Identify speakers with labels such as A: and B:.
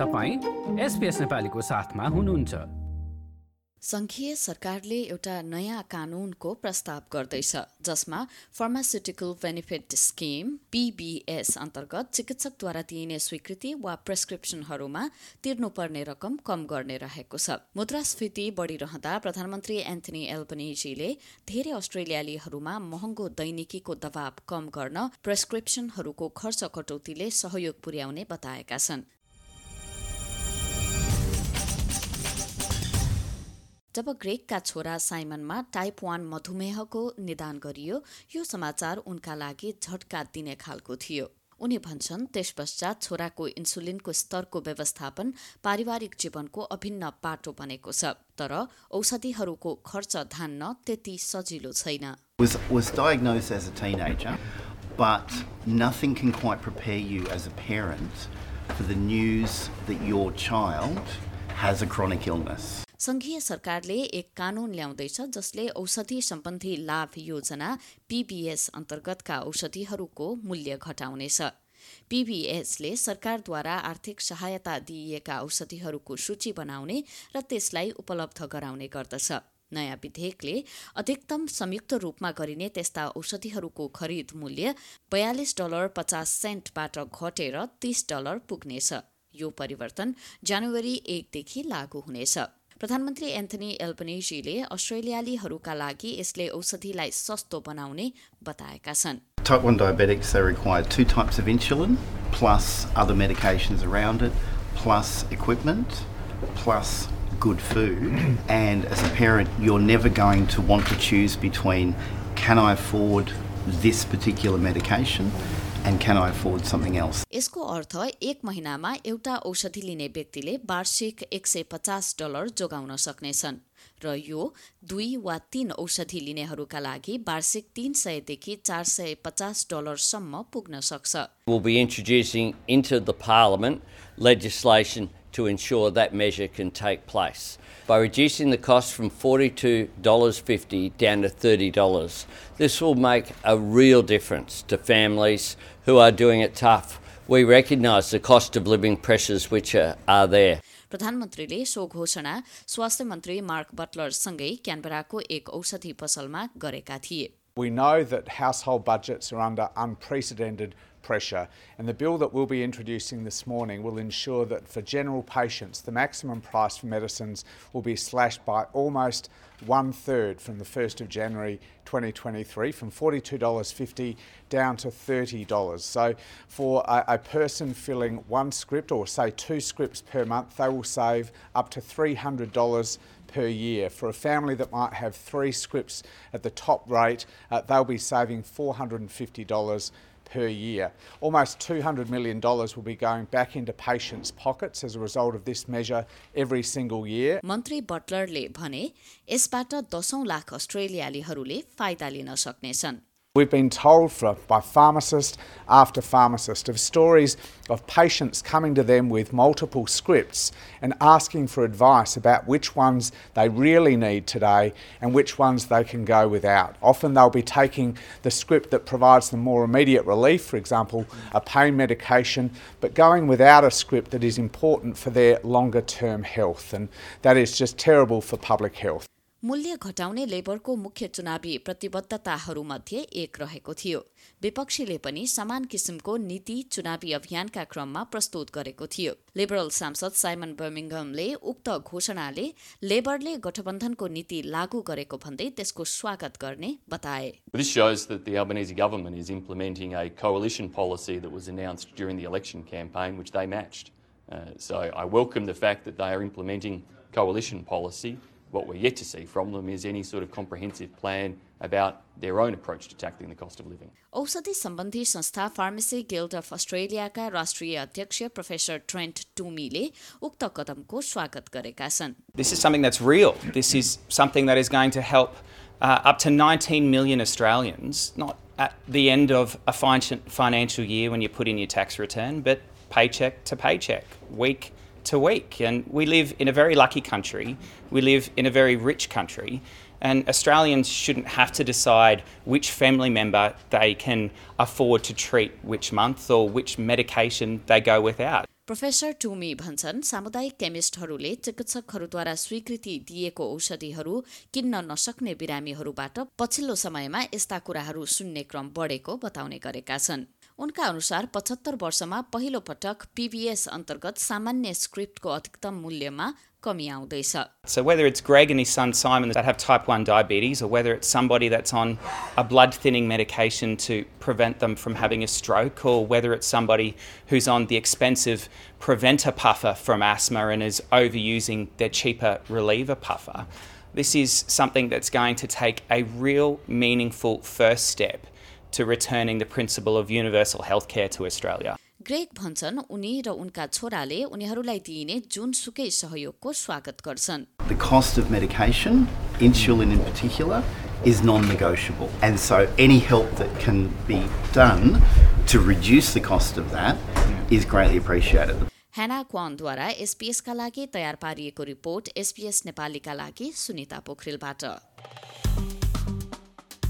A: तपाईँ एसपिएस नेपालीको साथमा हुनुहुन्छ।
B: संघीय सरकारले एउटा नयाँ कानूनको प्रस्ताव गर्दैछ जसमा फार्मास्युटिकल बेनिफिट स्किम पीबीएस अन्तर्गत चिकित्सकद्वारा दिइने स्वीकृति वा प्रेस्क्रिप्सनहरूमा तिर्नुपर्ने रकम कम गर्ने रहेको छ। मुद्रास्फीति बढ़िरहँदा प्रधानमन्त्री एन्थनी एल्पनिजीले धेरै अस्ट्रेलियालीहरूमा महँगो दैनिकीको दबाव कम गर्न प्रेस्क्रिप्सनहरूको खर्च कटौतीले सहयोग पुर्याउने बताएका छन्। जब ग्रेकका छोरा साइमनमा टाइप वान मधुमेहको निदान गरियो यो समाचार उनका लागि झट्का दिने खालको थियो उनी भन्छन् त्यस पश्चात छोराको इन्सुलिनको स्तरको व्यवस्थापन पारिवारिक जीवनको अभिन्न पाटो बनेको छ तर औषधिहरूको खर्च धान्न त्यति सजिलो छैन. संघीय सरकारले एक कानून ल्याउँदैछ जसले औषधि सम्बन्धी लाभ योजना पीबीएस अन्तर्गतका औषधिहरूको मूल्य घटाउनेछ। पीबीएसले सरकारद्वारा आर्थिक सहायता दिइएका औषधिहरूको सूची बनाउने र त्यसलाई उपलब्ध गराउने गर्दछ। नयाँ विधेयकले अधिकतम संयुक्त रूपमा गरिने त्यस्ता औषधिहरूको खरिद मूल्य बयालिस डलर पचास सेन्टबाट घटेर तीस डलर पुग्नेछ। यो परिवर्तन जनवरी एकदेखि लागू हुनेछ। प्रधानमन्त्री एन्थनी एल्पनेजीले अस्ट्रेलियालीहरूका लागि यसले औषधिलाई सस्तो बनाउने बताएका छन्
C: Type 1 diabetics, they require two types of insulin, plus other medications around it, plus equipment, plus good food. and as a parent, you're never going to want to choose between can I afford this particular medication and can I afford something else?
B: यसको अर्थ एक महिनामा एउटा औषधि लिने व्यक्तिले वार्षिक एक सय पचास डलर जोगाउन सक्नेछन् र यो दुई वा तीन औषधि लिनेहरूका लागि वार्षिक तीन सयदेखि चार सय पचास डलरसम्म पुग्न सक्छ
D: We'll be introducing into the Parliament legislation to ensure that measure can take place. By reducing the cost from $42.50 down to $30, this will make a real difference to families who are doing it tough. We recognise the cost of living pressures which are, are there.
B: प्रधानमन्त्रीले सो घोषणा स्वास्थ्य मन्त्री mark बटलरसँगै क्यानबराको एक औषधि पसलमा गरेका थिए
E: We know that household budgets are under unprecedented pressure, and the bill that we'll be introducing this morning will ensure that for general patients, the maximum price for medicines will be slashed by almost one third from the 1st of January 2023, from $42.50 down to $30. So, for a, a person filling one script or say two scripts per month, they will save up to $300 per year. For a family that might have three scripts at the top rate, uh, they'll be saving $450 per year. Almost $200 million will be going back into patients' pockets as a result of this measure every single year.
B: मन्त्री बटलरले भने यसबाट दशौं लाख अस्ट्रेलियालीहरूले फाइदा लिन सक्नेछन्
E: We've been told for, by pharmacist after pharmacist of stories of patients coming to them with multiple scripts and asking for advice about which ones they really need today and which ones they can go without. Often they'll be taking the script that provides them more immediate relief, for example, a pain medication, but going without a script that is important for their longer term health. And that is just terrible for public health.
B: मूल्य घटाउने लेबरको मुख्य चुनावी प्रतिबद्धताहरूमध्ये एक रहेको थियो विपक्षीले पनि समान किसिमको नीति चुनावी अभियानका क्रममा प्रस्तुत गरेको थियो लिबरल सांसद साइमन बर्मिङमले उक्त घोषणाले लेबरले गठबन्धनको नीति लागू गरेको भन्दै त्यसको स्वागत गर्ने बताए.
F: Uh, so I welcome the fact that they are implementing coalition policy. What we're yet to see from them is any sort of comprehensive plan about their own approach to tackling the cost of living.
B: औषधि सम्बन्धी संस्था pharmacy guild of अस्ट्रेलियाका राष्ट्रिय अध्यक्ष professor Trent टुमीले उक्त कदमको स्वागत गरेका छन्
G: This is something that's real. This is something that is going to help uh, up to 19 million Australians, not at the end of a fin- financial year when you put in your tax return, but paycheck to paycheck, week to week. And we live in a very lucky country. We live in a very rich country. And Australians shouldn't have to decide which family member they can afford to treat which month or which medication they go without.
B: Professor Toomey भन्छन् सामुदायिक केमिस्टहरूले चिकित्सकहरूद्वारा स्वीकृति दिएको औषधिहरू किन्न नसक्ने बिरामीहरूबाट पछिल्लो समयमा यस्ता कुराहरू सुन्ने क्रम बढेको बताउने गरेका छन् उनका अनुसार पचहत्तर वर्षमा पहिलो पटक पीबीएस अन्तर्गत सामान्य स्क्रिप्टको अधिकतम मूल्यमा कमी आउँदैछ
G: So, whether it's Greg and his son Simon that have type 1 diabetes, or whether it's somebody that's on a blood thinning medication to prevent them from having a stroke, or whether it's somebody who's on the expensive preventer puffer from asthma and is overusing their cheaper reliever puffer, this is something that's going to take a real meaningful first step to returning the principle of universal healthcare to Australia.
B: Greg भन्छन् उनी र उनका छोराले उनीहरूलाई दिइने जुनसुकै सहयोगको स्वागत गर्छन्
C: The cost of medication, insulin in particular, is non negotiable. And so any help that can be done to reduce the cost of that is greatly appreciated.
B: Hannah क्वानद्वारा एसपीएसका लागि तयार पारिएको रिपोर्ट एसपीएस नेपालीका लागि सुनिता पोखरेलबाट